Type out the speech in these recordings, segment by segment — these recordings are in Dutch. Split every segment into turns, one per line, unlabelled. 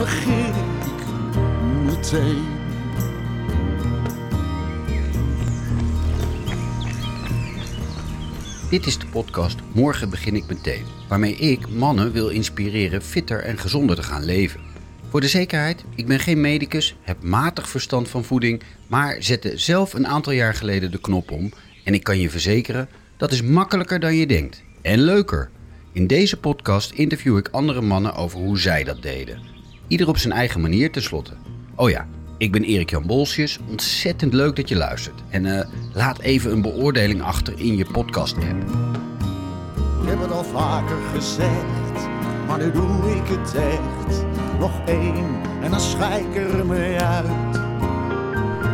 begin ik meteen.
Dit is de podcast Morgen begin ik meteen, waarmee ik mannen wil inspireren fitter en gezonder te gaan leven. Voor de zekerheid, ik ben geen medicus, heb matig verstand van voeding, maar zette zelf een aantal jaar geleden de knop om en ik kan je verzekeren, dat is makkelijker dan je denkt en leuker. In deze podcast interview ik andere mannen over hoe zij dat deden. Ieder op zijn eigen manier tenslotte. Oh ja, ik ben Erik Jan Bolsjes. Ontzettend leuk dat je luistert. En eh, laat even een beoordeling achter in je podcast-app.
Ik heb het al vaker gezegd, maar nu doe ik het echt. Nog één en dan schijk ik er mee uit.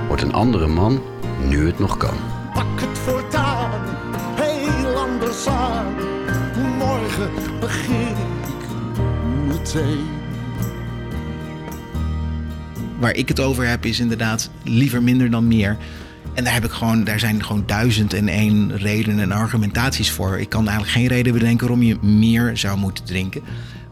Word een andere man nu het nog kan.
Pak het voortaan, heel anders aan. Morgen begin ik meteen.
Waar ik het over heb is inderdaad liever minder dan meer. En daar, heb ik gewoon, daar zijn gewoon duizend en één redenen en argumentaties voor. Ik kan eigenlijk geen reden bedenken waarom je meer zou moeten drinken.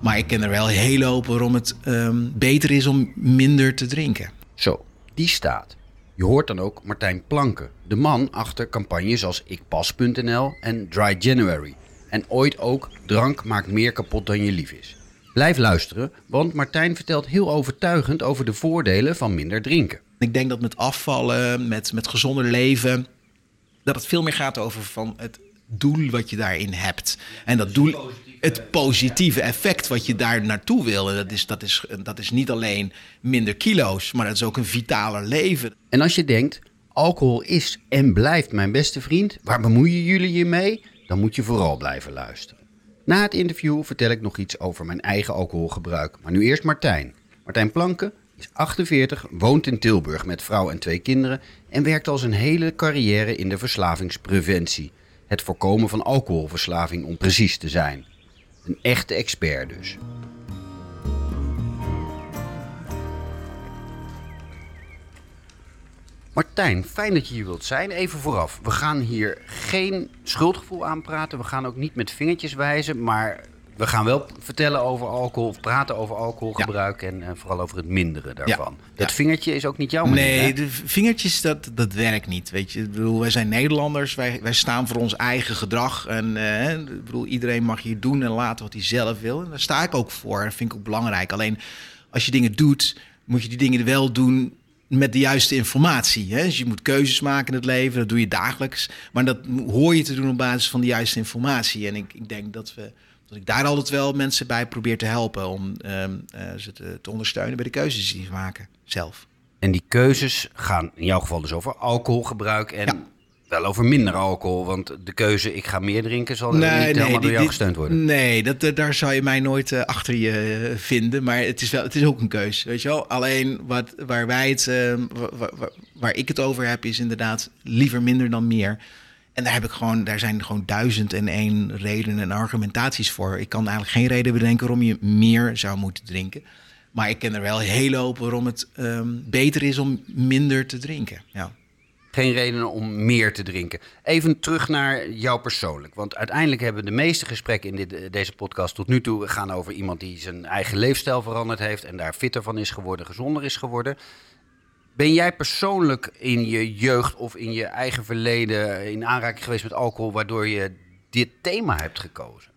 Maar ik ken er wel heel hoop waarom het ehm, beter is om minder te drinken.
Zo, die staat. Je hoort dan ook Martijn Planken, de man achter campagnes als ikpas.nl en Dry January. En ooit ook drank maakt meer kapot dan je lief is. Blijf luisteren, want Martijn vertelt heel overtuigend over de voordelen van minder drinken.
Ik denk dat met afvallen, met, met gezonder leven, dat het veel meer gaat over van het doel wat je daarin hebt. En dat doel, het positieve effect wat je daar naartoe wil. En dat is, dat, is, dat is niet alleen minder kilo's, maar dat is ook een vitaler leven.
En als je denkt, alcohol is en blijft mijn beste vriend, waar bemoeien jullie je mee? Dan moet je vooral blijven luisteren. Na het interview vertel ik nog iets over mijn eigen alcoholgebruik. Maar nu eerst Martijn. Martijn Planken is 48, woont in Tilburg met vrouw en twee kinderen en werkt al zijn hele carrière in de verslavingspreventie. Het voorkomen van alcoholverslaving om precies te zijn. Een echte expert dus. Martijn, fijn dat je hier wilt zijn. Even vooraf, we gaan hier geen schuldgevoel aanpraten. We gaan ook niet met vingertjes wijzen, maar we gaan wel vertellen over alcohol, praten over alcoholgebruik en uh, vooral over het minderen daarvan. Dat vingertje is ook niet jouw manier.
Nee, de vingertjes, dat, dat werkt niet. Weet je, ik bedoel, wij zijn Nederlanders, wij, wij staan voor ons eigen gedrag. En uh, ik bedoel, iedereen mag hier doen en laten wat hij zelf wil. En daar sta ik ook voor. Dat vind ik ook belangrijk. Alleen als je dingen doet, moet je die dingen wel doen met de juiste informatie. Hè? Dus je moet keuzes maken in het leven, dat doe je dagelijks. Maar dat hoor je te doen op basis van de juiste informatie. En ik, ik denk dat, we, dat ik daar altijd wel mensen bij probeer te helpen om um, uh, ze te, te, ondersteunen bij de keuzes die ze maken zelf.
En die keuzes gaan in jouw geval dus over alcoholgebruik en ja wel over minder alcohol. Want de keuze, ik ga meer drinken, zal nee, niet nee, helemaal door jou gesteund worden.
Nee, dat, daar zou je mij nooit uh, achter je vinden. Maar het is, wel, het is ook een keuze, weet je wel. Alleen wat, waar, wij het, uh, waar, waar, waar, ik het over heb, is inderdaad liever minder dan meer. En daar, heb ik gewoon, daar zijn gewoon duizend en één redenen en argumentaties voor. Ik kan eigenlijk geen reden bedenken waarom je meer zou moeten drinken. Maar ik ken er wel heel hoop waarom het um, beter is om minder te drinken. Ja
geen reden om meer te drinken. Even terug naar jou persoonlijk. Want uiteindelijk hebben de meeste gesprekken in dit, deze podcast tot nu toe gaan over iemand die zijn eigen leefstijl veranderd heeft en daar fitter van is geworden, gezonder is geworden. Ben jij persoonlijk in je jeugd of in je eigen verleden in aanraking geweest met alcohol, waardoor je dit thema hebt gekozen?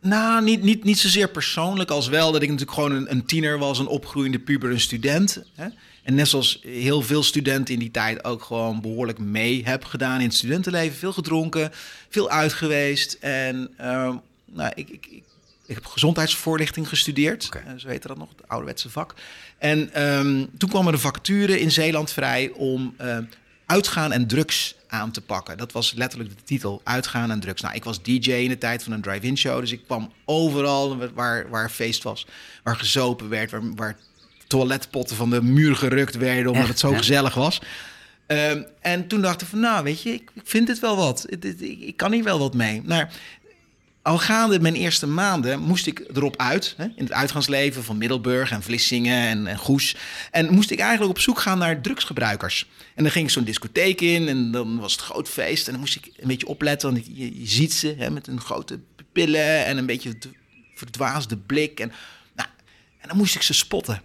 Nou, niet, niet, niet zozeer persoonlijk als wel dat ik natuurlijk gewoon een, een tiener was, een opgroeiende puber, een student. Hè? En net zoals heel veel studenten in die tijd ook gewoon behoorlijk mee heb gedaan in het studentenleven. Veel gedronken, veel uit geweest. En uh, nou, ik, ik, ik, ik, heb gezondheidsvoorlichting gestudeerd. Okay. zo heette dat nog, het ouderwetse vak. En um, toen kwam er een vacature in Zeeland vrij om uh, uitgaan en drugs aan te pakken. Dat was letterlijk de titel, uitgaan en drugs. Nou, ik was DJ in de tijd van een drive-in show, dus ik kwam overal waar, waar feest was, waar gezopen werd, waar, waar toiletpotten van de muur gerukt werden omdat het zo gezellig was. Um, en toen dacht ik van, nou, weet je, ik, ik vind het wel wat. Ik, ik, ik, kan hier wel wat mee. Nou, al gaande mijn eerste maanden moest ik erop uit, hè, in het uitgaansleven van Middelburg en Vlissingen en, en Goes. En moest ik eigenlijk op zoek gaan naar drugsgebruikers. En dan ging ik zo'n discotheek in en dan was het groot feest. En dan moest ik een beetje opletten, want je, je ziet ze hè, met een grote pillen en een beetje verdwaasde blik. En, nou, en dan moest ik ze spotten.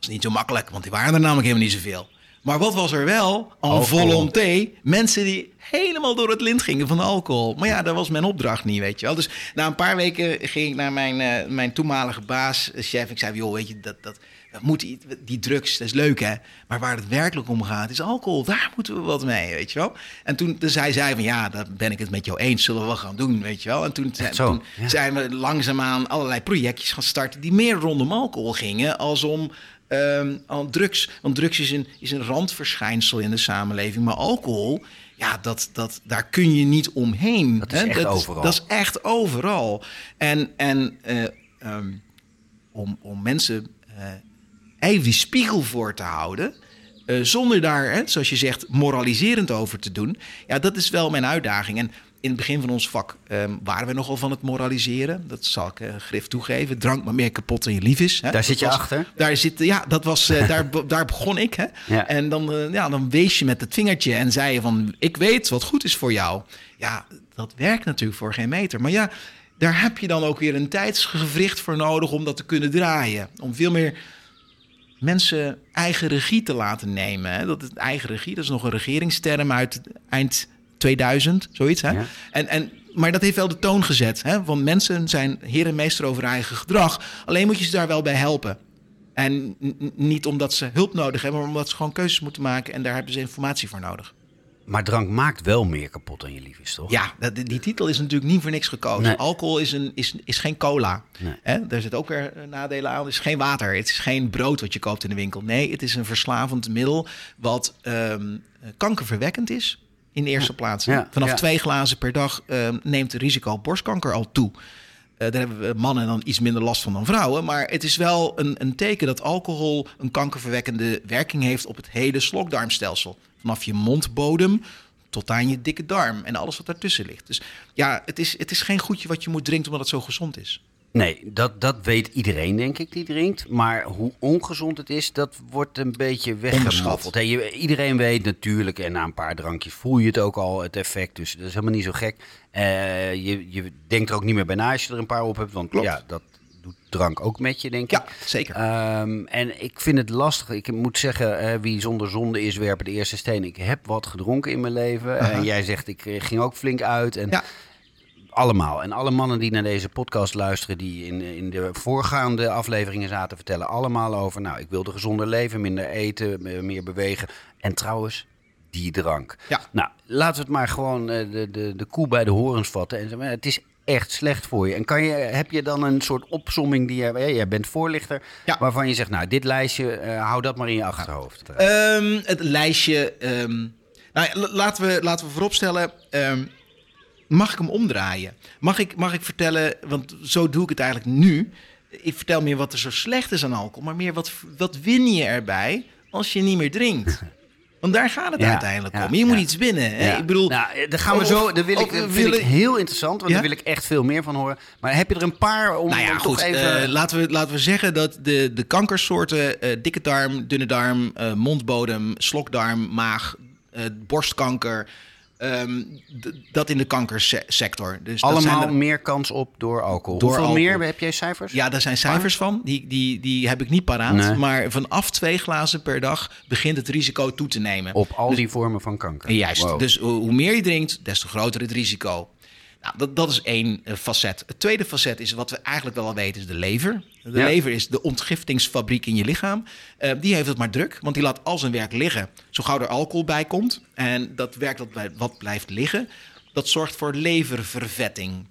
Is niet zo makkelijk, want die waren er namelijk helemaal niet zoveel. Maar wat was er wel?
Alcohol.
volonté. Mensen die helemaal door het lint gingen van de alcohol. Maar ja, dat was mijn opdracht niet, weet je wel. Dus na een paar weken ging ik naar mijn, eh, mijn toenmalige baas, eh, chef. Ik zei, joh, weet je, dat, dat, dat moet, die drugs, dat is leuk hè. Maar waar het werkelijk om gaat, is alcohol. Daar moeten we wat mee, weet je wel. En toen toen zei zij van, ja, daar ben ik het met jou eens. Zullen we wel gaan doen, weet je wel. En toen, zei-
zo,
toen
ja.
zijn we langzaamaan allerlei projectjes gaan starten... die meer rondom alcohol gingen als om... al drugs, want drugs is een, is een randverschijnsel in de samenleving. Maar alcohol, ja, dat, dat, daar kun je niet omheen.
Dat is
hè.
echt overal.
Dat is echt overal. En, en eh, ehm, om, om mensen eh, even die spiegel voor te houden. eh, zonder daar, hè, zoals je zegt, moraliserend over te doen. Ja, dat is wel mijn uitdaging. En in het begin van ons vak ehm, waren we nogal van het moraliseren. Dat zal ik eh, grif toegeven. Drank maar meer kapot dan je lief is. Hè.
Daar
Dat
zit je
was-
achter?
Daar zit, ja, dat was, eh, daar, daar begon ik. Hè.
Ja.
En dan, eh, ja, dan wees je met het vingertje en zei je van... ik weet wat goed is voor jou. Ja, dat werkt natuurlijk voor geen meter. Maar ja, daar heb je dan ook weer een tijdsgevricht voor nodig... om dat te kunnen draaien. Om veel meer mensen eigen regie te laten nemen. Hè. Dat is eigen regie, dat is nog een regeringsterm uit eind 2000, zoiets. Hè?
Ja.
En, en, maar dat heeft wel de toon gezet. Hè? Want mensen zijn heer en meester over eigen gedrag. Alleen moet je ze daar wel bij helpen. En niet omdat ze hulp nodig hebben, maar omdat ze gewoon keuzes moeten maken. En daar hebben ze informatie voor nodig.
Maar drank maakt wel meer kapot dan je lief is, toch?
Ja, dat, die titel is natuurlijk niet voor niks gekozen.
Nee.
Alcohol is, een, is, is geen cola.
Nee.
Hè? Daar zit ook weer eh, nadelen aan. Het is geen water. Het is geen brood wat je koopt in de winkel. Nee, het is een verslavend middel wat ehm, eh, kankerverwekkend is. In de eerste plaats.
Ja,
Vanaf
ja.
twee glazen per dag ehm, neemt het risico op borstkanker al toe. Eh, daar hebben we mannen dan iets minder last van dan vrouwen. Maar het is wel een, een teken dat alcohol een kankerverwekkende werking heeft op het hele slokdarmstelsel. Vanaf je mondbodem tot aan je dikke darm en alles wat daartussen ligt. Dus ja, het is, het is geen goedje wat je moet drinken omdat het zo gezond is.
Nee, dat, dat weet iedereen, denk ik, die drinkt. Maar hoe ongezond het is, dat wordt een beetje. Hè, je, iedereen weet natuurlijk, en na een paar drankjes voel je het ook al, het effect. Dus dat is helemaal niet zo gek. Eh, je, je denkt er ook niet meer bij na als je er een paar op hebt. Want
Klopt.
ja, dat doet drank ook met je, denk ik.
Ja, zeker.
Ehm, en ik vind het lastig. Ik moet zeggen, eh, wie zonder zonde is, werpen de eerste steen. Ik heb wat gedronken in mijn leven. En jij zegt, ik eh, ging ook flink uit. En
Ja.
Allemaal. En alle mannen die naar deze podcast luisteren, die in, in de voorgaande afleveringen zaten, vertellen allemaal over, nou, ik wilde gezonder leven, minder eten, me- meer bewegen. En trouwens, die drank.
Ja.
Nou, laten we het maar gewoon eh, de, de, de koe bij de horens vatten. En het is echt slecht voor je. En kan je, heb je dan een soort opsomming die je, ja, jij bent voorlichter,
Ja.
waarvan je zegt, nou, dit lijstje, eh, hou dat maar in je achterhoofd. Eh,
Ehm, het lijstje. ehm, nou, laten, we, laten we vooropstellen. ehm, mag ik hem omdraaien? Mag ik, mag ik vertellen, want zo doe ik het eigenlijk nu. Ik vertel meer wat er zo slecht is aan alcohol, maar meer wat, wat win je erbij als je niet meer drinkt. Want daar gaat het
Ja,
uiteindelijk
ja,
om. Je moet
ja.
iets winnen. Hè? Ik bedoel,
nou, eh, daar gaan we
of-
zo. Daar wil ik, dat vind ik heel interessant, want daar wil ik echt veel meer van horen. Maar heb je er een paar om,
Nou ja,
om
goed.
toch even.
eh, laten, we, laten we zeggen dat de, de kankersoorten eh, dikke darm, dunne darm, mondbodem, slokdarm, maag, borstkanker. Ehm, dat in de kankersector. Dus dat
allemaal
zijn er-
meer kans op door alcohol.
Door
Hoeveel
alcohol.
meer heb jij cijfers?
ja, daar zijn cijfers van. Die, die, die heb ik niet paraat.
Nee.
Maar vanaf twee glazen per dag begint het risico toe te nemen.
Op al die vormen van kanker.
Juist.
Wow.
Dus hoe meer je drinkt, des te groter het risico. Nou, dat, dat is één eh, facet. Het tweede facet is wat we eigenlijk wel al weten, is de lever. De
Ja.
lever is de ontgiftingsfabriek in je lichaam. Eh, die heeft het maar druk, want die laat al zijn werk liggen. Zo gauw er alcohol bij komt en dat werk dat bij- wat blijft liggen, dat zorgt voor leververvetting.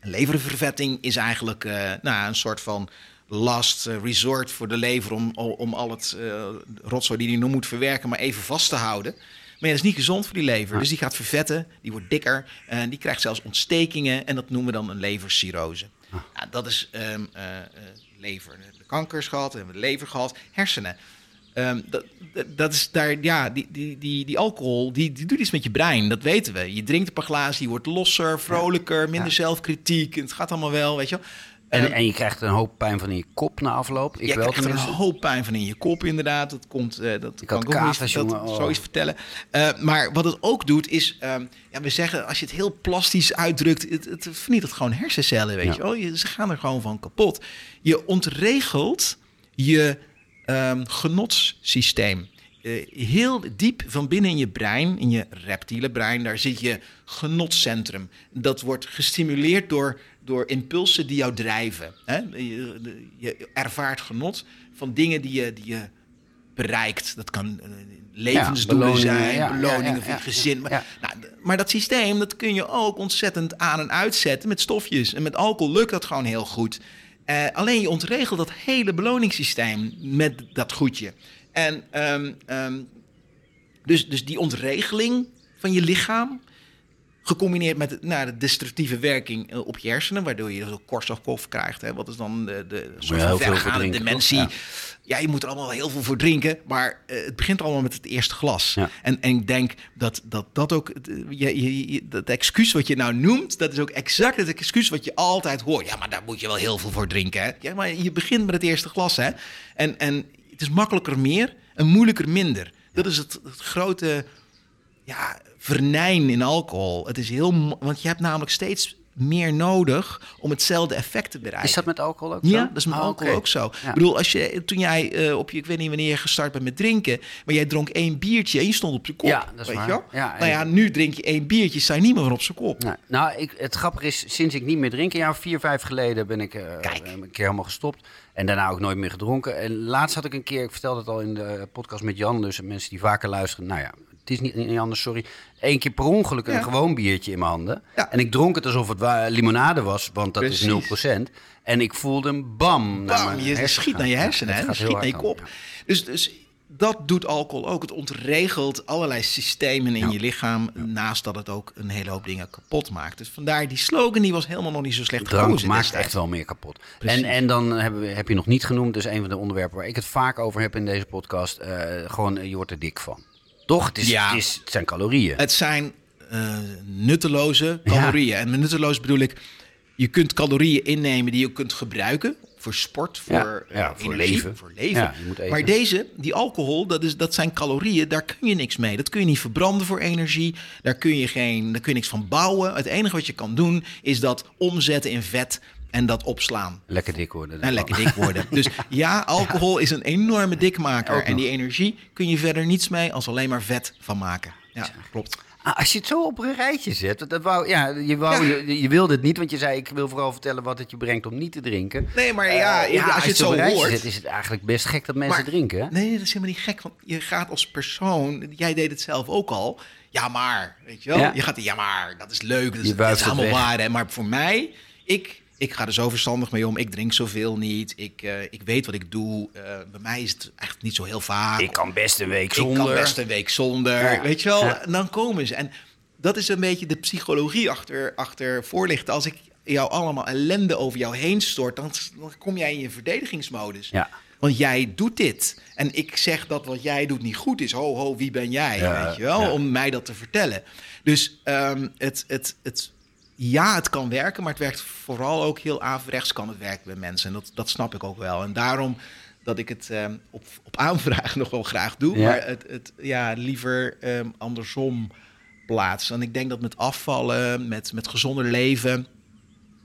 Leververvetting is eigenlijk eh, nou, een soort van last resort voor de lever om, om al het rotzooi die hij nog moet verwerken, maar even vast te houden. Maar ja, dat is niet gezond voor die lever. Dus die gaat vervetten, die wordt dikker en die krijgt zelfs ontstekingen en dat noemen we dan een levercirrose. Nou, dat is eh, eh, lever. De kankers gehad, we hebben de lever gehad, hersenen. Ehm, dat, dat- dat is daar, ja, die, die, die, die alcohol, die, die doet iets met je brein, dat weten we. Je drinkt een paar glazen, je wordt losser, vrolijker, minder zelfkritiek. Het gaat allemaal wel, weet je wel.
En, en je krijgt een hoop pijn van in je kop na afloop. Ik
je
wel
krijgt er een
tenminste.
hoop pijn van in je kop, inderdaad. Dat komt, eh, dat
Ik
kan ik ook dat-
jongen, oh.
zoiets vertellen. Eh, maar wat het ook doet, is, ehm, ja, we zeggen, als je het heel plastisch uitdrukt, het, het vernietigt gewoon hersencellen, weet
Ja.
je wel. Je, ze gaan er gewoon van kapot. Je ontregelt je genotssysteem. Eh, heel diep van binnen in je brein, in je reptiele brein, daar zit je genotcentrum. Dat wordt gestimuleerd door, door impulsen die jou drijven. Hè? Je, je ervaart genot van dingen die je, die je bereikt. Dat kan eh, levensdoelen
beloningen,
zijn,
ja,
beloningen
ja,
voor je gezin. Maar, nou, maar dat systeem, dat kun je ook ontzettend aan en uitzetten met stofjes. En met alcohol lukt dat gewoon heel goed. Eh, alleen je ontregelt dat hele beloningssysteem met dat goedje. En ehm, ehm, dus, dus die ontregeling van je lichaam, gecombineerd met nou, de destructieve werking eh, op je hersenen, waardoor je zo Korsakoff krijgt. Hè? Wat is dan de, de soort van vergaande dementie?
Ja.
Ja. je moet er allemaal heel veel voor drinken, maar eh, het begint allemaal met het eerste glas.
Ja.
En, en ik denk dat dat, dat ook, eh, je, je, je- dat excuus wat je nou noemt, dat is ook exact het excuus wat je altijd hoort. Ja, maar daar moet je wel heel veel voor drinken. Hè? Ja, maar je begint met het eerste glas. Hè? En, en het is makkelijker meer en moeilijker minder. Dat is het, het grote ja, vernijn in alcohol. Het is heel, want je hebt namelijk steeds meer nodig om hetzelfde effect te bereiken.
Is dat met alcohol ook zo?
Ja, dat is met
Ah,
alcohol ook zo.
Ja.
Ik bedoel, als je, toen jij eh, op je, ik weet niet wanneer je gestart bent met drinken, maar jij dronk één biertje en je stond op je kop.
Ja, dat is
weet
waar.
je?
Ja,
nou ja, nu drink je één biertje, sta je niet meer van op zijn kop.
Nou, ik, het grappige is, sinds ik niet meer drink, een jaar vier, vijf geleden ben ik eh, een keer helemaal gestopt. En daarna ook nooit meer gedronken. En laatst had ik een keer, ik vertelde het al in de podcast met Jan, dus mensen die vaker luisteren. Nou ja, het is niet, niet anders, sorry. Eén keer per ongeluk een
Ja.
gewoon biertje in mijn handen.
Ja.
En ik dronk het alsof het wa- limonade was, want dat
Precies.
is 0%. En ik voelde een bam. naar
Bam, je
hersenen
schiet naar je hersenen, hè? schiet naar je kop.
dan, ja.
Dus, dus dat doet alcohol ook. Het ontregelt allerlei systemen in
Ja.
je lichaam, naast dat het ook een hele hoop dingen kapot maakt. Dus vandaar, die slogan die was helemaal nog niet zo slecht
Drank
gekozen
maakt
destijds.
echt wel meer kapot.
Precies.
En, en dan hebben we, heb je nog niet genoemd, dus een van de onderwerpen waar ik het vaak over heb in deze podcast. eh, gewoon, eh, je wordt er dik van. Toch? Het, is,
Ja.
het, is, het zijn calorieën.
Het zijn eh, nutteloze calorieën. En met nutteloos bedoel ik, je kunt calorieën innemen die je kunt gebruiken voor sport, voor,
Ja, ja,
eh,
voor
energie,
leven.
Voor leven.
Ja,
maar deze, die alcohol, dat, is, dat zijn calorieën, daar kun je niks mee. Dat kun je niet verbranden voor energie. Daar kun je, geen, daar kun je niks van bouwen. Het enige wat je kan doen, is dat omzetten in vet en dat opslaan.
Lekker dik worden.
En lekker dik worden. Dus ja, alcohol is een enorme dikmaker. En die energie kun je verder niets mee als alleen maar vet van maken. Ja, klopt.
Ah, als je het zo op een rijtje zet, dat wou, ja, je, wou,
Ja.
Je, je wilde het niet, want je zei ik wil vooral vertellen wat het je brengt om niet te drinken.
Nee, maar ja,
Eh,
als je het
op
zo
een rijtje
hoort...
zet, is het eigenlijk best gek dat mensen
Maar-
drinken. Hè?
Nee, dat is helemaal niet gek. Want je gaat als persoon, jij deed het zelf ook al. Ja, maar, weet je wel?
Ja.
Je gaat, ja, maar, dat is leuk. Dat is, dat allemaal waar. Hè? Maar voor mij, ik, ik ga er zo verstandig mee om. Ik drink zoveel niet. Ik, eh, ik weet wat ik doe. Eh, bij mij is het echt niet zo heel vaak.
Ik kan best een week
Ik
zonder.
kan best een week zonder.
Ja.
Weet je wel?
Ja.
En dan komen ze. En dat is een beetje de psychologie achter, achter voorlichten. Als ik jou allemaal ellende over jou heen stort, dan, dan kom jij in je verdedigingsmodus.
Ja.
Want jij doet dit. En ik zeg dat wat jij doet niet goed is. Ho, ho, wie ben jij?
Ja,
weet je wel? Om mij dat te vertellen. Dus ehm, het, het, het, ja, het kan werken, maar het werkt vooral ook heel averechts kan het werken bij mensen. En dat, dat snap ik ook wel. En daarom dat ik het ehm, op, op aanvraag nog wel graag doe,
Ja.
maar het, het ja, liever ehm, andersom plaats. En ik denk dat met afvallen, met, met gezonder leven,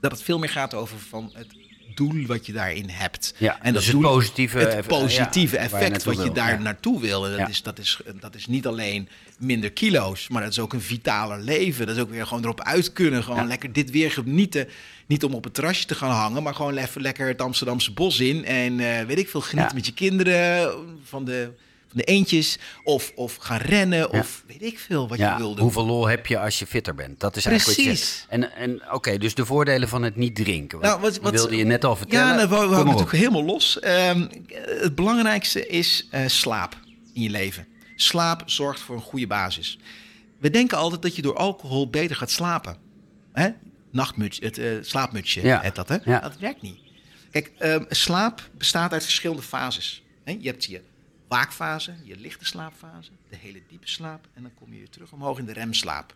dat het veel meer gaat over van het doel wat je daarin hebt.
Ja,
en
dus
dat
het
doel,
positieve
het positieve
ja, waar je
effect wat je daar naartoe wil. En dat, is, dat, is, dat is niet alleen minder kilo's, maar dat is ook een vitaler leven. Dat is ook weer gewoon erop uit kunnen. Gewoon lekker dit weer genieten. Niet om op het terrasje te gaan hangen, maar gewoon even lekker het Amsterdamse bos in. En eh, weet ik veel, genieten
Ja.
met je kinderen van de, van de eentjes. Of, of gaan rennen, of weet ik veel wat je wil doen.
hoeveel lol heb je als je fitter bent? Dat is eigenlijk
Precies.
zegt. En, en oké, dus de voordelen van het niet drinken.
Nou, wat- wat-
wilde je net al vertellen.
Ja, nou, we, we houden helemaal los. Ehm, het belangrijkste is eh, slaap in je leven. Slaap zorgt voor een goede basis. We denken altijd dat je door alcohol beter gaat slapen. Hè? Nachtmuts, het eh, slaapmutsje,
Ja.
dat hè?
Ja.
Dat werkt niet. Kijk, ehm, slaap bestaat uit verschillende fases. Hè? Je hebt je waakfase, je lichte slaapfase, de hele diepe slaap... en dan kom je weer terug omhoog in de remslaap.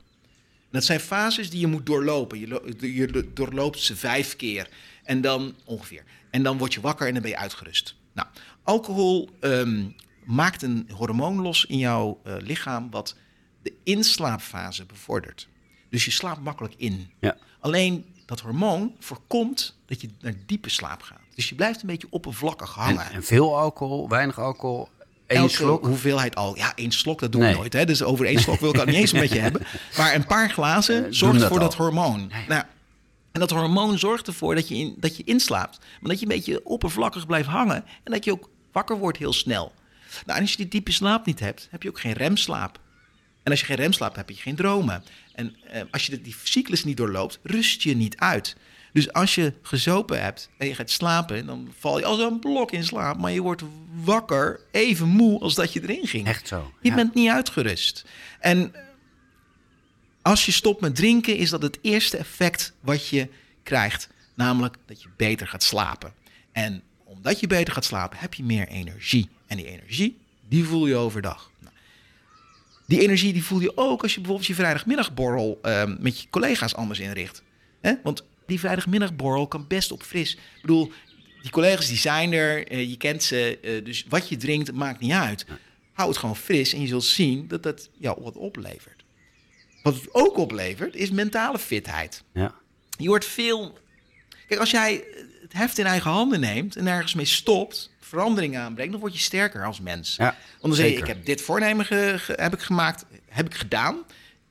Dat zijn fases die je moet doorlopen. Je, lo- je doorloopt ze vijf keer. En dan ongeveer. En dan word je wakker en dan ben je uitgerust. Nou, alcohol ehm, maakt een hormoon los in jouw eh, lichaam wat de inslaapfase bevordert. Dus je slaapt makkelijk in.
Ja.
Alleen dat hormoon voorkomt dat je naar diepe slaap gaat. Dus je blijft een beetje oppervlakkig
En,
hangen.
en veel alcohol, weinig alcohol, één slok.
hoeveelheid al. Ja, één slok, dat doe
Nee.
ik nooit. Hè? Dus over één slok wil ik het niet eens met je hebben. Maar een paar glazen
doen
zorgt
dat
voor
al.
dat hormoon. Nou, en dat hormoon zorgt ervoor dat je, in, dat je inslaapt. Maar dat je een beetje oppervlakkig blijft hangen. En dat je ook wakker wordt heel snel. Nou, en als je die diepe slaap niet hebt, heb je ook geen remslaap. En als je geen remslaap hebt, heb je geen dromen. En eh, als je die cyclus niet doorloopt, rust je niet uit. Dus als je gezopen hebt en je gaat slapen, dan val je als een blok in slaap. Maar je wordt wakker, even moe als dat je erin ging.
Echt zo.
Je
ja.
bent niet uitgerust. En als je stopt met drinken, is dat het eerste effect wat je krijgt. Namelijk dat je beter gaat slapen. En omdat je beter gaat slapen, heb je meer energie. En die energie, die voel je overdag. Nou, die energie die voel je ook als je bijvoorbeeld je vrijdagmiddagborrel ehm, met je collega's anders inricht. Hè? Want die vrijdagmiddagborrel kan best op fris. Ik bedoel, die collega's die zijn er, eh, je kent ze. eh, dus wat je drinkt, maakt niet uit. Hou het gewoon fris en je zult zien dat dat jou wat oplevert. Wat het ook oplevert, is mentale fitheid.
Ja.
Je wordt veel. Kijk, als jij het heft in eigen handen neemt en ergens mee stopt, verandering aanbrengt, dan word je sterker als mens.
Ja,
Want dan zeg je. Ik heb dit voornemen ge- ge- heb ik gemaakt, heb ik gedaan.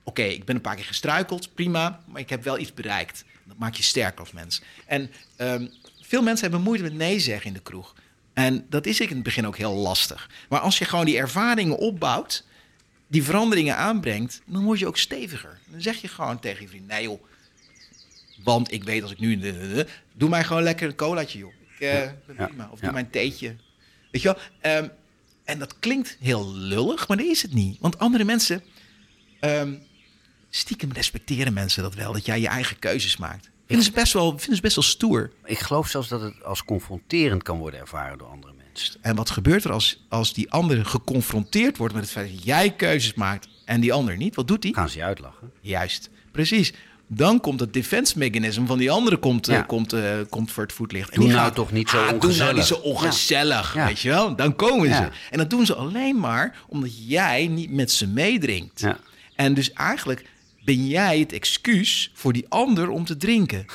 Oké, ik ben een paar keer gestruikeld, prima, maar ik heb wel iets bereikt. Dat maakt je sterker als mens. En ehm, veel mensen hebben moeite met nee zeggen in de kroeg. En dat is ik in het begin ook heel lastig. Maar als je gewoon die ervaringen opbouwt, die veranderingen aanbrengt, dan word je ook steviger. Dan zeg je gewoon tegen je vriend: nee joh, want ik weet als ik nu... Doe mij gewoon lekker een colaatje, joh. Ik
Ja.
prima. Of
Ja.
doe mij een theetje. Weet je wel? Ehm, en dat klinkt heel lullig, maar dat is het niet. Want andere mensen... ehm, stiekem respecteren mensen dat wel. Dat jij je eigen keuzes maakt. Vinden ze best wel, vinden ze best wel stoer.
Ik geloof zelfs dat het als confronterend kan worden ervaren door andere mensen.
En wat gebeurt er als, als die ander geconfronteerd wordt met het feit dat jij keuzes maakt en die ander niet? Wat doet hij?
Gaan ze je uitlachen?
Juist, precies. Dan komt het defense mechanism van die andere komt, eh, komt, eh, komt voor het voetlicht. En
Doe
die
nou
gaat,
toch niet zo
ah, Doe nou
ongezellig.
niet zo ongezellig,
Ja.
Weet je wel. Dan komen ze. En dat doen ze alleen maar omdat jij niet met ze meedrinkt.
Ja.
En dus eigenlijk ben jij het excuus voor die ander om te drinken.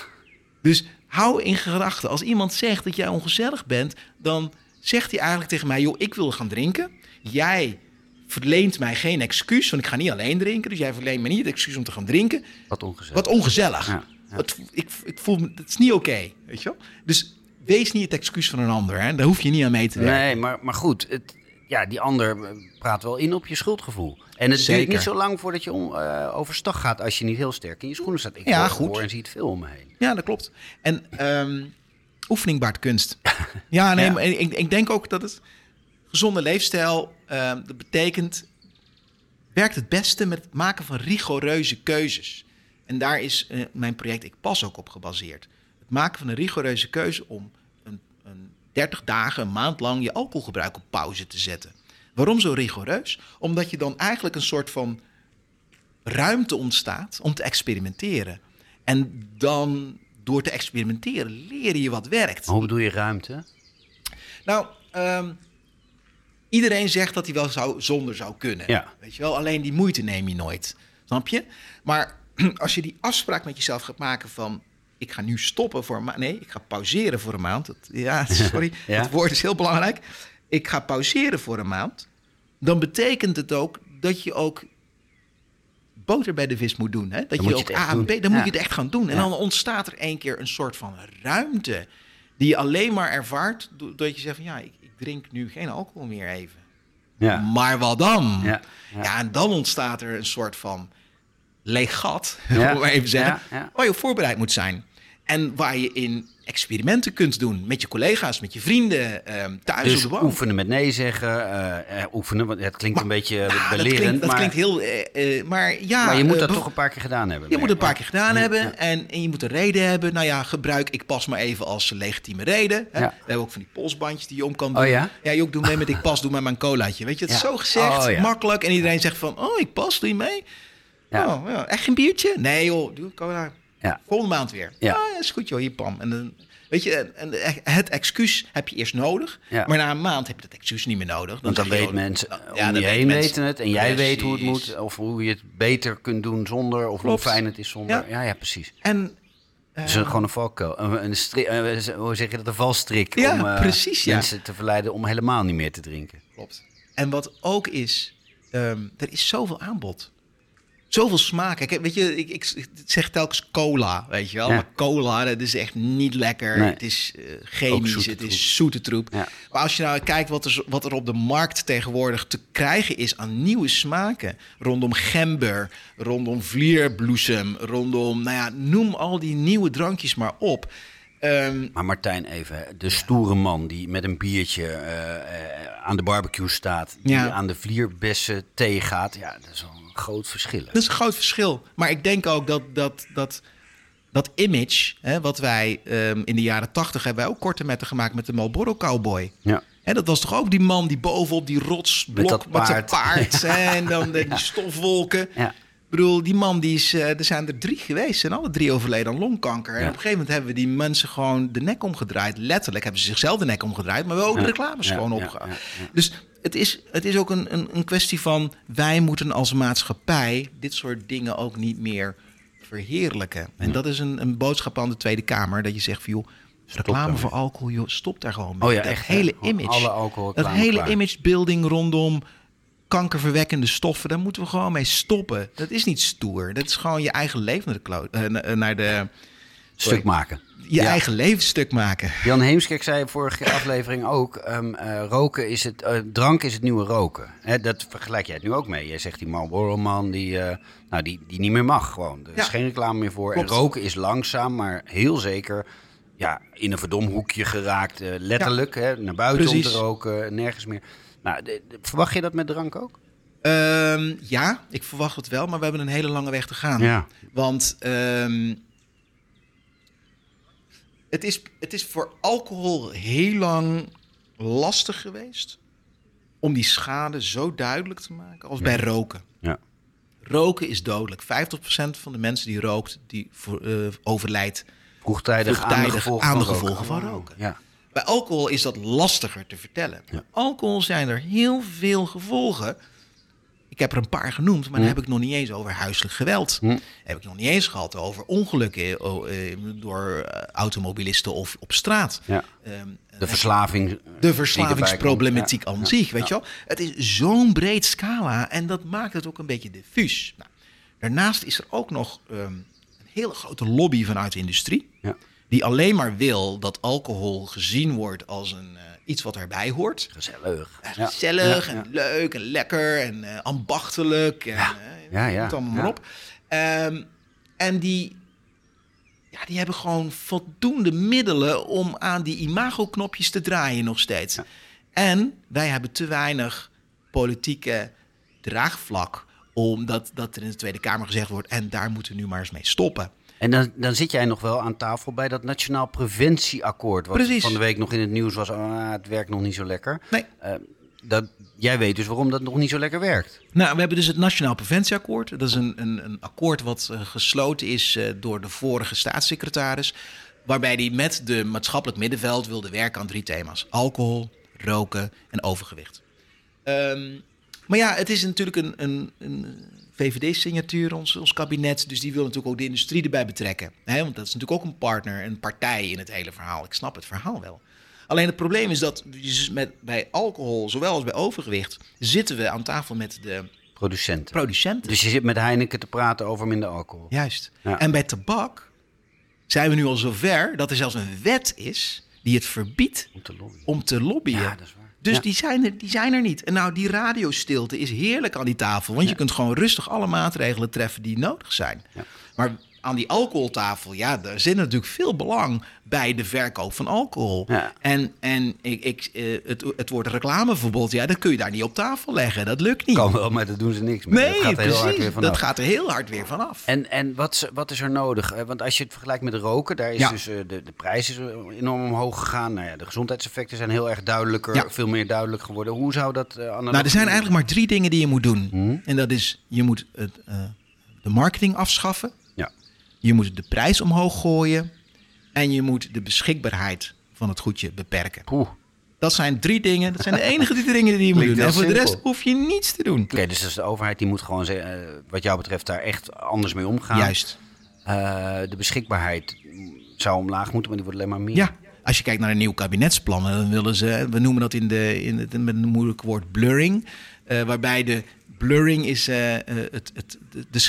Dus hou in gedachten, als iemand zegt dat jij ongezellig bent, dan zegt hij eigenlijk tegen mij: joh, ik wil gaan drinken. Jij verleent mij geen excuus, want ik ga niet alleen drinken. Dus jij verleent me niet het excuus om te gaan drinken.
Wat ongezellig.
Wat ongezellig.
Ja, ja.
Wat, ik, ik voel me, dat is niet oké, weet je wel? Dus wees niet het excuus van een ander, hè? Daar hoef je niet aan mee te werken.
Nee, maar, maar goed. Het, ja, die ander eh, praat wel in op je schuldgevoel. En het
Zeker.
duurt niet zo lang voordat je om, eh, overstag gaat als je niet heel sterk in je schoenen staat. Ik
Ja, goed.
en zie het veel om me heen.
Ja, dat klopt. En ehm, oefening baart kunst. Ja, nee,
Ja.
maar ik, ik denk ook dat het gezonde leefstijl, ehm, dat betekent, werkt het beste met het maken van rigoureuze keuzes. En daar is eh, mijn project Ik Pas ook op gebaseerd. Het maken van een rigoureuze keuze om een, een 30 dagen, een maand lang je alcoholgebruik op pauze te zetten. Waarom zo rigoureus? Omdat je dan eigenlijk een soort van ruimte ontstaat om te experimenteren. En dan door te experimenteren leer je wat werkt.
Hoe bedoel je ruimte?
Nou, ehm, iedereen zegt dat hij wel zou, zonder zou kunnen.
Ja.
Weet je wel, alleen die moeite neem je nooit. Snap je? Maar als je die afspraak met jezelf gaat maken van... ik ga nu stoppen voor een maand. Nee, ik ga pauzeren voor een maand. Ja, sorry,
Ja.
het woord is heel belangrijk. Ik ga pauzeren voor een maand. Dan betekent het ook dat je ook boter bij de vis moet doen. Hè? Dat
Dan
je
moet
ook A en. B, dan moet je het echt gaan doen. En
Ja.
dan ontstaat er één keer een soort van ruimte... die je alleen maar ervaart do- doordat je zegt van... ja, ik, ik drink nu geen alcohol meer even.
Ja.
Maar wat dan?
Ja,
Ja, en dan ontstaat er een soort van leeg gat,
Ja,
om maar even zeggen, waar je op voorbereid moet zijn. En waar je in experimenten kunt doen met je collega's, met je vrienden, ehm, thuis
Dus
op de bank.
oefenen met nee zeggen, eh, eh, oefenen, want het klinkt een beetje
Ja, dat
belerend.
klinkt, dat
maar,
klinkt heel... eh, eh, maar ja,
maar je moet
eh,
dat toch een paar keer gedaan hebben.
Je moet het een paar keer gedaan
Ja,
hebben. En, en je moet een reden hebben. Nou ja, gebruik ik pas maar even als legitieme reden. Hè?
Ja.
We hebben ook van die polsbandjes die je om kan doen.
Oh ja?
Ja, joh, doe mee met ik pas, doe maar mijn colaatje. Weet je, het is zo gezegd,
Oh
makkelijk. En iedereen zegt van, oh, ik pas, doe je mee?
Ja.
Oh, ja. Echt geen biertje? Nee joh, doe cola.
Ja.
Volgende maand weer.
Ja.
Ah, is goed joh, hier pam. En dan, weet je, en, en het excuus heb je eerst nodig.
Ja.
Maar na een maand heb je dat excuus niet meer nodig.
Want dan
zeg je,
weten
joh,
mensen
nou,
om
ja,
je
dan
heen
mensen.
weten het. En jij weet hoe het moet. Of hoe je het beter kunt doen zonder. Of
Klopt.
hoe fijn het is zonder.
Ja.
Ja, ja, precies.
En
Dus een- gewoon een valkuil. Een, een eh, hoe zeg je dat? Een valstrik.
Ja,
om eh,
precies, ja.
mensen te verleiden om helemaal niet meer te drinken.
Klopt. En wat ook is, ehm, er is zoveel aanbod. Zoveel smaak. Kijk, weet je, ik, ik zeg telkens cola, weet je wel.
Ja.
Maar cola, dat is echt niet lekker.
Nee.
Het is
Ook
chemisch, het is zoete troep.
Ja.
Maar als je nou kijkt wat er, wat er op de markt tegenwoordig te krijgen is aan nieuwe smaken. Rondom gember, rondom vlierbloesem, rondom, nou ja, noem al die nieuwe drankjes maar op. Ehm,
Maar Martijn, even. De stoere man die met een biertje eh, eh, aan de barbecue staat. Die
Ja.
aan de vlierbessen thee gaat. Ja, dat is wel groot verschil. hè.
Dat is een groot verschil. Maar ik denk ook dat dat, dat, dat image, hè, wat wij ehm, in de jaren tachtig hebben, wij ook korte metten gemaakt met de Marlboro Cowboy.
Ja.
Hè, dat was toch ook die man die bovenop die rotsblok
dat
met zijn
paard.
hè, en dan de, die stofwolken.
Ja.
Ik bedoel, die man, die is, eh, er zijn er drie geweest. En alle drie overleden aan longkanker. En op een gegeven moment hebben we die mensen gewoon de nek omgedraaid. Letterlijk hebben ze zichzelf de nek omgedraaid. Maar we hebben ook
Ja.
de reclames
Ja,
gewoon
ja,
opgehaald.
ja, ja.
Dus het is, het is ook een, een, een kwestie van... wij moeten als maatschappij dit soort dingen ook niet meer verheerlijken. En dat is een, een boodschap aan de Tweede Kamer. Dat je zegt van, joh, reclame voor alcohol, joh, stop daar gewoon mee.
Oh ja,
dat
echt,
hele image.
alle alcohol
dat hele
klaar.
imagebuilding rondom kankerverwekkende stoffen, daar moeten we gewoon mee stoppen. Dat is niet stoer. Dat is gewoon je eigen leven naar de, eh, na- naar de
Stuk maken.
je
Ja.
eigen levenstuk maken.
Jan Heemskerk zei vorige aflevering ook: ehm, eh, roken is het, eh, drank is het nieuwe roken. Hè, dat vergelijk jij het nu ook mee. Jij zegt die Marlboro man die, eh, nou, die, die niet meer mag gewoon. Er is
Ja.
geen reclame meer voor.
Klopt.
En roken is langzaam, maar heel zeker ja, in een verdomhoekje geraakt. letterlijk, hè, naar buiten om te roken, nergens meer. Nou, de- de- verwacht je dat met drank ook?
Ehm, ja, ik verwacht het wel, maar we hebben een hele lange weg te gaan.
Ja.
Want ehm, het, is, het is voor alcohol heel lang lastig geweest om die schade zo duidelijk te maken als bij roken.
Ja.
Roken is dodelijk. 50% van de mensen die rookt, die voor, eh, overlijdt
Vroegtijdig, aan de
Vroegtijdig
gevolgen
aan
van
de
roken.
gevolgen van
Oh,
roken.
Ja.
Bij alcohol is dat lastiger te vertellen. Alcohol zijn er heel veel gevolgen. Ik heb er een paar genoemd, maar dan heb ik nog niet eens over huiselijk geweld.
Hm.
Heb ik nog niet eens gehad over ongelukken oh, eh, door eh, automobilisten of op straat.
Ja.
Ehm,
De verslaving. eh,
de verslavingsproblematiek
komt. Ja.
aan zich, weet je wel. Het is zo'n breed scala en dat maakt het ook een beetje diffuus. Nou, daarnaast is er ook nog ehm, een hele grote lobby vanuit de industrie.
Ja.
Die alleen maar wil dat alcohol gezien wordt als een, eh, iets wat erbij hoort.
Gezellig.
Eh. Gezellig
Ja, ja.
en leuk en lekker en eh, ambachtelijk. En,
Ja. Ja, ja.
het allemaal maar op. Ehm, en die, ja, die hebben gewoon voldoende middelen om aan die imagoknopjes te draaien nog steeds. En wij hebben te weinig politieke draagvlak omdat dat er in de Tweede Kamer gezegd wordt en daar moeten we nu maar eens mee stoppen.
En dan, dan zit jij nog wel aan tafel bij dat Nationaal Preventieakkoord. Wat
Precies.
van de week nog in het nieuws was. Ah, het werkt nog niet zo lekker.
Nee.
Eh, dat, jij weet dus waarom dat nog niet zo lekker werkt.
Nou, we hebben dus het Nationaal Preventieakkoord. Dat is een, een, een akkoord wat eh, gesloten is eh, door de vorige staatssecretaris. Waarbij hij met de maatschappelijk middenveld wilde werken aan drie thema's: alcohol, roken en overgewicht. Ehm, maar ja, het is natuurlijk een, een, een VVD-signatuur, ons, ons kabinet. Dus die wil natuurlijk ook de industrie erbij betrekken. Hè? Want dat is natuurlijk ook een partner, een partij in het hele verhaal. Ik snap het verhaal wel. Alleen het probleem is dat met, bij alcohol, zowel als bij overgewicht, zitten we aan tafel met de
Producenten.
producenten.
Dus je zit met Heineken te praten over minder alcohol.
Juist.
Ja.
En bij tabak zijn we nu al zover dat er zelfs een wet is die het verbiedt
Om te lobbyen.
om te lobbyen.
Ja, dat is waar.
Dus
Ja.
die, zijn er, die zijn er niet. En nou, die radiostilte is heerlijk aan die tafel. Want je kunt gewoon rustig alle maatregelen treffen die nodig zijn.
Ja.
Maar aan die alcoholtafel, ja, daar zit natuurlijk veel belang bij de verkoop van alcohol.
Ja.
En, en ik, ik, eh, het, het woord reclameverbod, ja, dat kun je daar niet op tafel leggen. Dat lukt niet.
Kan wel, maar dat doen ze niks mee.
nee,
dat gaat er heel hard
precies.
weer vanaf.
dat gaat er heel hard weer vanaf.
En, en wat, is- wat is er nodig? Eh, Want als je het vergelijkt met roken, daar is
Ja.
dus eh, de, de prijs is enorm omhoog gegaan. Nou ja, de gezondheidseffecten zijn heel erg duidelijker,
Ja.
veel meer duidelijk geworden. Hoe zou dat uh,
Nou, er zijn eigenlijk maar drie dingen die je moet doen.
Hm?
En dat is, je moet het, de marketing afschaffen. Je moet de prijs omhoog gooien. En je moet de beschikbaarheid van het goedje beperken.
Poeh.
Dat zijn drie dingen. Dat zijn de enige drie dingen die je moet doen. En voor de rest hoef je niets te doen.
Oké, dus, dus de overheid die moet gewoon, eh, wat jou betreft, daar echt anders mee omgaan.
Juist.
Eh, de beschikbaarheid zou omlaag moeten, maar die wordt alleen maar meer.
Ja, als je kijkt naar een nieuw kabinetsplan, dan willen ze, we noemen dat in, de, in het met een moeilijk woord blurring, uh, waarbij de blurring is, uh, het, het,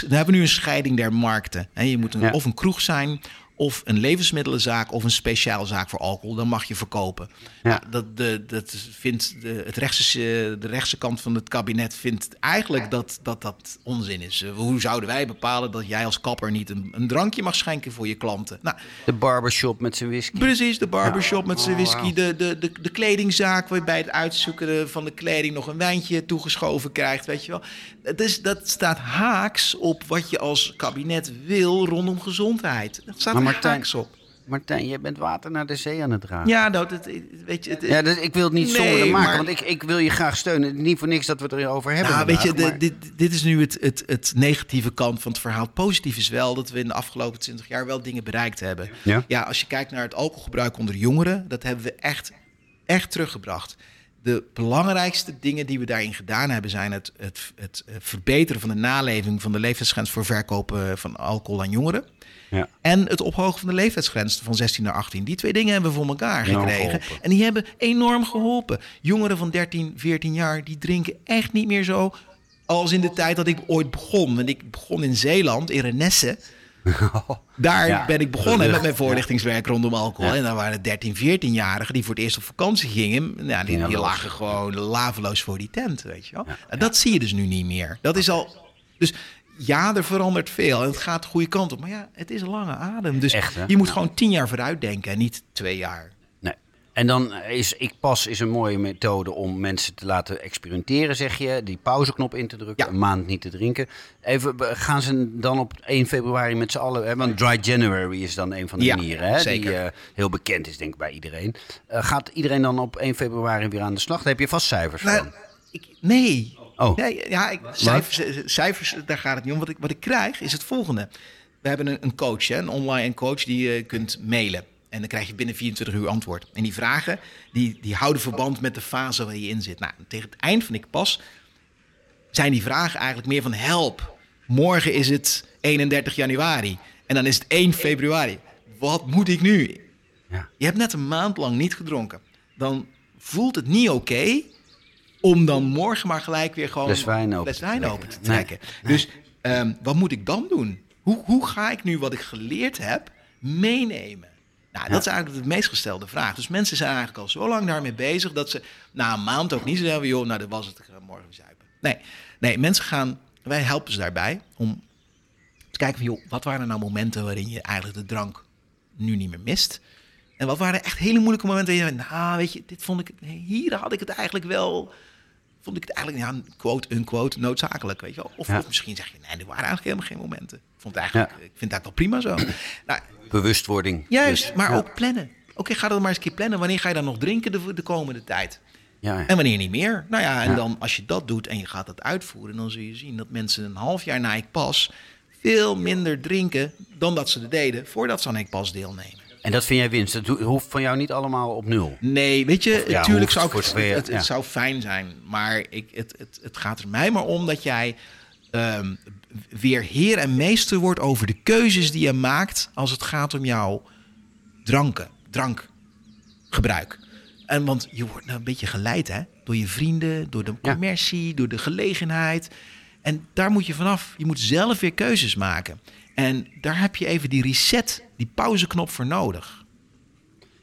we hebben nu een scheiding der markten. Hè. Je moet een, ja. of een kroeg zijn of een levensmiddelenzaak of een speciaalzaak voor alcohol, dan mag je verkopen. Ja. Nou, dat, de, dat vindt de, het rechtse, de rechtse kant van het kabinet vindt eigenlijk dat dat, dat onzin is. Uh, hoe zouden wij bepalen dat jij als kapper niet een, een drankje mag schenken voor je klanten? Nou,
de barbershop met zijn whisky.
Precies, de barbershop ja. met zijn whisky. Oh, de, de, de, de kledingzaak waar je bij het uitzoeken van de kleding nog een wijntje toegeschoven krijgt, weet je wel. Het is, dat staat haaks op wat je als kabinet wil rondom gezondheid. Dat staat
Martijn,
haaks op.
Martijn, jij bent water naar de zee aan het dragen.
Ja, nou, dat, weet je... Het,
ja, dus ik wil het niet nee, zonder maken, maar, want ik, ik wil je graag steunen. Niet voor niks dat we het erover hebben
Nou,
vandaag,
weet je,
maar...
dit, dit is nu het, het, het negatieve kant van het verhaal. Positief is wel dat we in de afgelopen 20 jaar wel dingen bereikt hebben.
Ja?
ja, als je kijkt naar het alcoholgebruik onder jongeren, dat hebben we echt, echt teruggebracht. De belangrijkste dingen die we daarin gedaan hebben zijn het, het, het verbeteren van de naleving van de leeftijdsgrens voor verkopen van alcohol aan jongeren.
Ja.
En het ophogen van de leeftijdsgrens van 16 naar 18. Die twee dingen hebben we voor elkaar
Enorm
gekregen. En die hebben enorm geholpen. Jongeren van 13, 14 jaar, die drinken echt niet meer zo als in de tijd dat ik ooit begon. Want ik begon in Zeeland, in Renesse. Daar
Ja,
ben ik begonnen met mijn voorlichtingswerk rondom alcohol.
Ja.
En dan waren 13, 14-jarigen die voor het eerst op vakantie gingen. Ja, die, lagen gewoon laveloos voor die tent, weet je wel. En dat zie je dus nu niet meer. Dat is al... Dus ja, er verandert veel en het gaat de goede kant op. Maar ja, het is een lange adem. Dus
Echt,
je moet gewoon tien jaar vooruit denken en niet twee jaar.
Nee. En dan is Ik Pas is een mooie methode om mensen te laten experimenteren, zeg je. Die pauzeknop in te drukken,
Ja.
een maand niet te drinken. Even, gaan ze dan op 1 februari met z'n allen... Hè, want Dry January is dan een van de
Ja,
manieren, hè, die
zeker.
eh, heel bekend is denk ik bij iedereen. Eh, gaat iedereen dan op 1 februari weer aan de slag? Daar heb je vast cijfers
Nou,
van.
ik, nee.
Oh.
nee ja, ik, cijfers, cijfers, daar gaat het niet om. Wat ik, wat ik krijg is het volgende. We hebben een, een coach, hè, een online coach die je kunt mailen. En dan krijg je binnen 24 uur antwoord. En die vragen, die, die houden verband met de fase waar je in zit. Nou, tegen het eind van ik pas zijn die vragen eigenlijk meer van help. Morgen is het 31 januari. En dan is het 1 februari. Wat moet ik nu?
Ja.
Je hebt net een maand lang niet gedronken. Dan voelt het niet oké om dan morgen maar gelijk weer gewoon
Fles wijn open te
wijn
trekken.
open te
Nee,
trekken. Dus ehm, wat moet ik dan doen? Hoe, hoe ga ik nu wat ik geleerd heb meenemen? Nou, dat is eigenlijk de meest gestelde vraag. Dus mensen zijn eigenlijk al zo lang daarmee bezig dat ze na een maand ook niet zo hebben, joh, nou, dat was het, ik ga morgen zuipen. Nee, nee, mensen gaan, wij helpen ze daarbij om te kijken van, joh, wat waren nou momenten waarin je eigenlijk de drank nu niet meer mist? En wat waren echt hele moeilijke momenten waarin je denkt, nou, weet je, dit vond ik, hier had ik het eigenlijk wel, vond ik het eigenlijk, ja, quote, unquote, noodzakelijk, weet je wel. Of,
Ja.
of misschien zeg je, nee, er waren eigenlijk helemaal geen momenten. Ik vond eigenlijk, ik vind het eigenlijk wel prima zo. nou,
Bewustwording.
Juist,
Dus,
maar
ja.
ook plannen. Oké, ga dat maar eens een keer plannen. Wanneer ga je dan nog drinken de, de komende tijd?
Ja, ja.
En wanneer niet meer? Nou ja, en dan als je dat doet en je gaat dat uitvoeren, dan zul je zien dat mensen een half jaar na ik pas veel minder drinken dan dat ze deden voordat ze aan ik pas deelnemen.
En dat vind jij winst. Dat ho- hoeft van jou niet allemaal op nul.
Nee, weet je,
ja,
natuurlijk zou ik, het, het, het
ja.
zou fijn zijn, maar ik, het, het, het gaat er mij maar om dat jij ehm, weer heer en meester wordt over de keuzes die je maakt als het gaat om jouw dranken, drankgebruik. En want je wordt nou een beetje geleid hè, door je vrienden, door de
Ja.
commercie, door de gelegenheid. En daar moet je vanaf. Je moet zelf weer keuzes maken. En daar heb je even die reset, die pauzeknop voor nodig.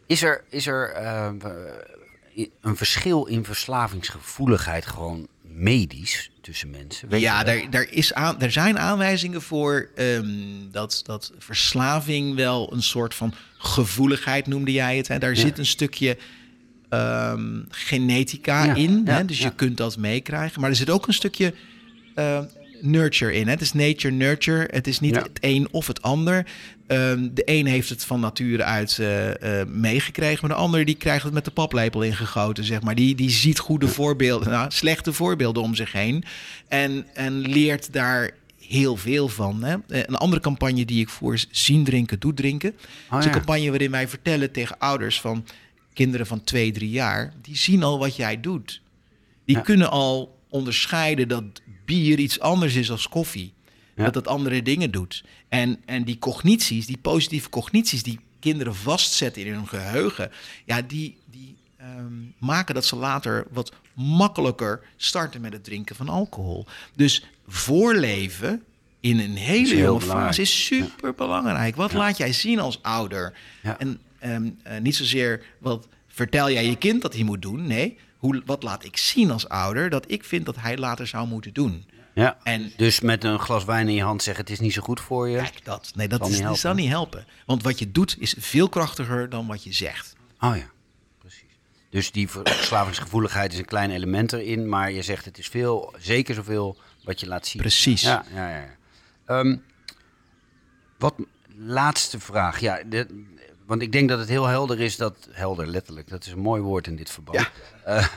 Is er, is er eh, w- een verschil in verslavingsgevoeligheid gewoon medisch tussen mensen? Weet
ja, daar, daar, is aan, er zijn aanwijzingen voor ehm, dat, dat verslaving wel een soort van gevoeligheid noemde jij het. Hè? Daar
Ja.
zit een stukje ehm, genetica
Ja,
in,
ja,
hè? dus je kunt dat meekrijgen. Maar er zit ook een stukje eh, nurture in. Hè? Het is nature, nurture. Het is niet
Ja.
het een of het ander. Ehm, de een heeft het van nature uit eh, eh, meegekregen, maar de ander die krijgt het met de paplepel ingegoten, zeg maar. Die, die ziet goede voorbeelden, nou, slechte voorbeelden om zich heen en, en leert daar heel veel van. Hè? Eh, Een andere campagne die ik voer is zien drinken, doet drinken. Dat is een campagne waarin wij vertellen tegen ouders van kinderen van twee, drie jaar, die zien al wat jij doet. Die
Ja.
kunnen al onderscheiden dat bier iets anders is als koffie. dat het andere dingen doet. En, en die cognities, die positieve cognities die kinderen vastzetten in hun geheugen, ja, die, die ehm, maken dat ze later wat makkelijker starten met het drinken van alcohol. Dus voorleven in een hele jonge fase is super belangrijk. Wat laat jij zien als ouder?
Ja.
En ehm, eh, niet zozeer wat vertel jij je kind dat hij moet doen. Nee, hoe, wat laat ik zien als ouder dat ik vind dat hij later zou moeten doen?
Ja.
En
Dus met een glas wijn in je hand zeggen: het is niet zo goed voor je.
kijk dat. Nee, dat is,
niet
dat zal niet helpen. Want wat je doet is veel krachtiger dan wat je zegt.
Oh ja, precies. Dus die verslavingsgevoeligheid is een klein element erin, maar je zegt het is veel, zeker zoveel wat je laat zien.
Precies.
Ja, ja, ja. ja. Ehm, wat laatste vraag. Ja, de, want ik denk dat het heel helder is dat helder letterlijk. Dat is een mooi woord in dit verband.
Ja.
Eh,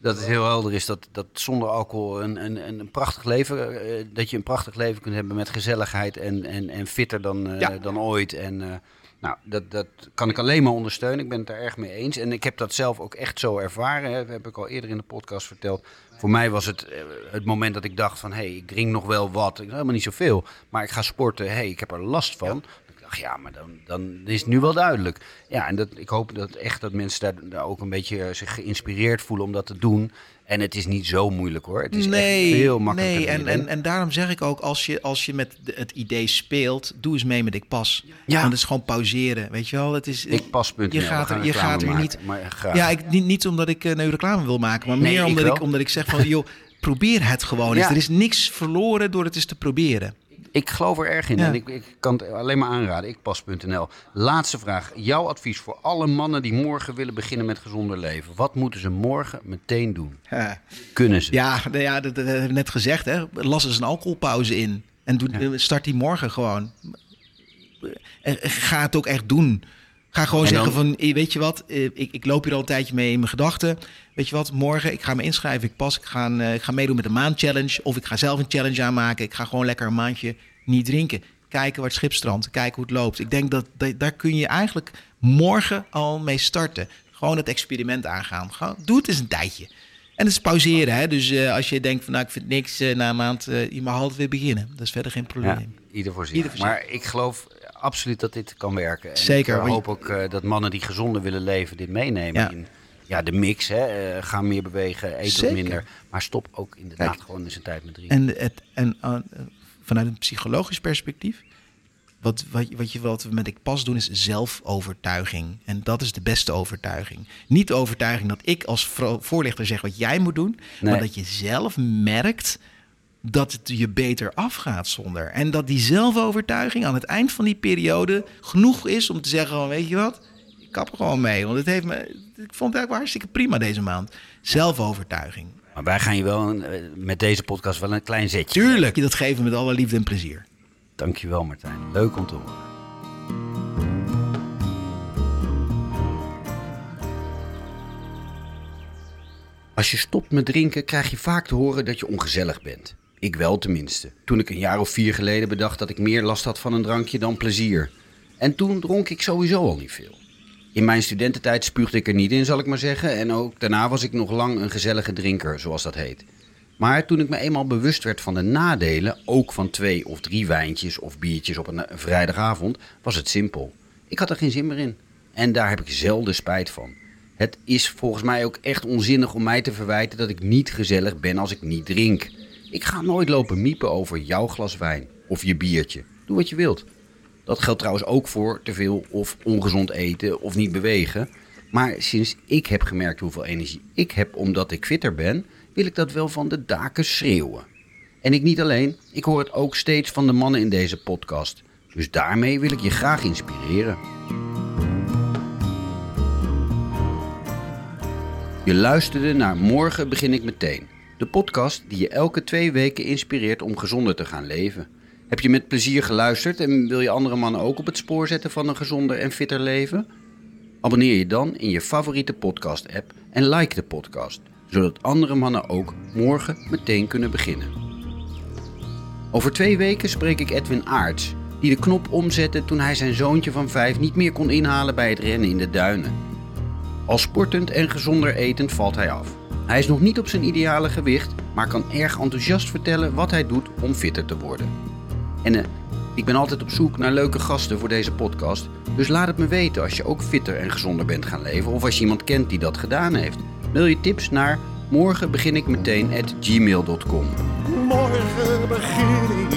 dat het heel helder is dat, dat zonder alcohol een, een, een prachtig leven, eh, dat je een prachtig leven kunt hebben met gezelligheid en, en, en fitter dan, eh,
Ja.
dan ooit. En nou, dat, dat kan ik alleen maar ondersteunen. Ik ben het daar erg mee eens. En ik heb dat zelf ook echt zo ervaren. Hè. Dat heb ik al eerder in de podcast verteld. Voor mij was het het moment dat ik dacht van... hé, hey, ik drink nog wel wat. Ik, helemaal niet zoveel. Maar ik ga sporten. Hé, hey, ik heb er last van. Dacht, ja, maar dan, dan is het nu wel duidelijk. Ja, en dat, ik hoop dat echt dat mensen daar, daar ook een beetje eh, zich geïnspireerd voelen om dat te doen. En het is niet zo moeilijk hoor. Het is echt veel makkelijker.
nee. En,
je
en, en daarom zeg ik ook, als je, als je met de- het idee speelt, doe eens mee met Ik Pas.
Ja.
Want het is gewoon pauzeren, weet je wel. Het is,
Ikpas.nl,
Je
we
gaat er, je gaat er niet...
graag.
Ja, ik, niet, niet omdat ik eh, nu reclame wil maken, maar
Nee,
meer
ik
omdat ik, omdat ik zeg van, joh, probeer het gewoon eens.
Ja.
Er is niks verloren door het eens te proberen.
Ik geloof er erg in
Ja.
en ik, ik kan het alleen maar aanraden. Ikpas.nl. Laatste vraag. Jouw advies voor alle mannen die morgen willen beginnen met gezonder leven. Wat moeten ze morgen meteen doen? Kunnen ze?
Ja, nou ja dat, dat heb ik net gezegd. Hè. Las eens een alcoholpauze in. En doe, eh, start die morgen gewoon. En Ga het ook echt doen. Ga gewoon
En dan-
zeggen van, eh, weet je wat, eh, ik, ik loop hier al een tijdje mee in mijn gedachten. Weet je wat, morgen, ik ga me inschrijven. Ik pas, ik ga, eh, ik ga meedoen met een maandchallenge. Of ik ga zelf een challenge aanmaken. Ik ga gewoon lekker een maandje niet drinken. Kijken waar het schip strandt. Kijken hoe het loopt. Ik denk dat, dat daar kun je eigenlijk morgen al mee starten. Gewoon het experiment aangaan. Gewoon, doe het eens een tijdje. En het is pauzeren. Hè? Dus als je denkt van nou ik vind niks na een maand, eh, je mag altijd weer beginnen. Dat is verder geen
Ja,
probleem.
zich.
Ieder voor zich.
maar ik geloof absoluut dat dit kan werken. En
Zeker,
Ik eh, hoop ook eh, dat mannen die gezonder willen leven dit meenemen.
Ja.
In ja, de mix. Hè. Eh, ga meer bewegen, eet
Zeker.
minder. Maar stop ook inderdaad
Kijk.
gewoon eens een tijd met drinken.
En, het, en vanuit een psychologisch perspectief, wat, wat, wat, je, wat we met ik pas doen, is zelfovertuiging. En dat is de beste overtuiging. Niet de overtuiging dat ik als voorlichter zeg wat jij moet doen,
Nee.
maar dat je zelf merkt dat het je beter afgaat zonder. En dat die zelfovertuiging aan het eind van die periode genoeg is om te zeggen: van, weet je wat, ik kap er gewoon mee. Want het heeft me, ik vond het eigenlijk wel hartstikke prima deze maand. Zelfovertuiging.
Maar wij gaan je wel een, eh, met deze podcast wel een klein zetje.
Tuurlijk, je dat geven met alle liefde en plezier.
Dankjewel Martijn. Leuk om te horen. Als je stopt met drinken krijg je vaak te horen dat je ongezellig bent. Ik wel tenminste. Toen ik een jaar of vier geleden bedacht dat ik meer last had van een drankje dan plezier. En toen dronk ik sowieso al niet veel. In mijn studententijd spuugde ik er niet in, zal ik maar zeggen. En ook daarna was ik nog lang een gezellige drinker, zoals dat heet. Maar toen ik me eenmaal bewust werd van de nadelen, ook van twee of drie wijntjes of biertjes op een, een vrijdagavond, was het simpel. Ik had er geen zin meer in. En daar heb ik zelden spijt van. Het is volgens mij ook echt onzinnig om mij te verwijten dat ik niet gezellig ben als ik niet drink. Ik ga nooit lopen miepen over jouw glas wijn of je biertje. Doe wat je wilt. Dat geldt trouwens ook voor te veel of ongezond eten of niet bewegen. Maar sinds ik heb gemerkt hoeveel energie ik heb omdat ik fitter ben, wil ik dat wel van de daken schreeuwen. En ik niet alleen, ik hoor het ook steeds van de mannen in deze podcast. Dus daarmee wil ik je graag inspireren. Je luisterde naar Morgen begin ik meteen. De podcast die je elke twee weken inspireert om gezonder te gaan leven. Heb je met plezier geluisterd en wil je andere mannen ook op het spoor zetten van een gezonder en fitter leven? Abonneer je dan in je favoriete podcast-app en like de podcast, zodat andere mannen ook morgen meteen kunnen beginnen. Over twee weken spreek ik Edwin Aarts, die de knop omzette toen hij zijn zoontje van vijf niet meer kon inhalen bij het rennen in de duinen. Al sportend en gezonder etend valt hij af. Hij is nog niet op zijn ideale gewicht, maar kan erg enthousiast vertellen wat hij doet om fitter te worden. En uh, ik ben altijd op zoek naar leuke gasten voor deze podcast. Dus laat het me weten als je ook fitter en gezonder bent gaan leven of als je iemand kent die dat gedaan heeft. Mail je tips naar morgen begin ik meteen at gmail.com.
Morgen begin ik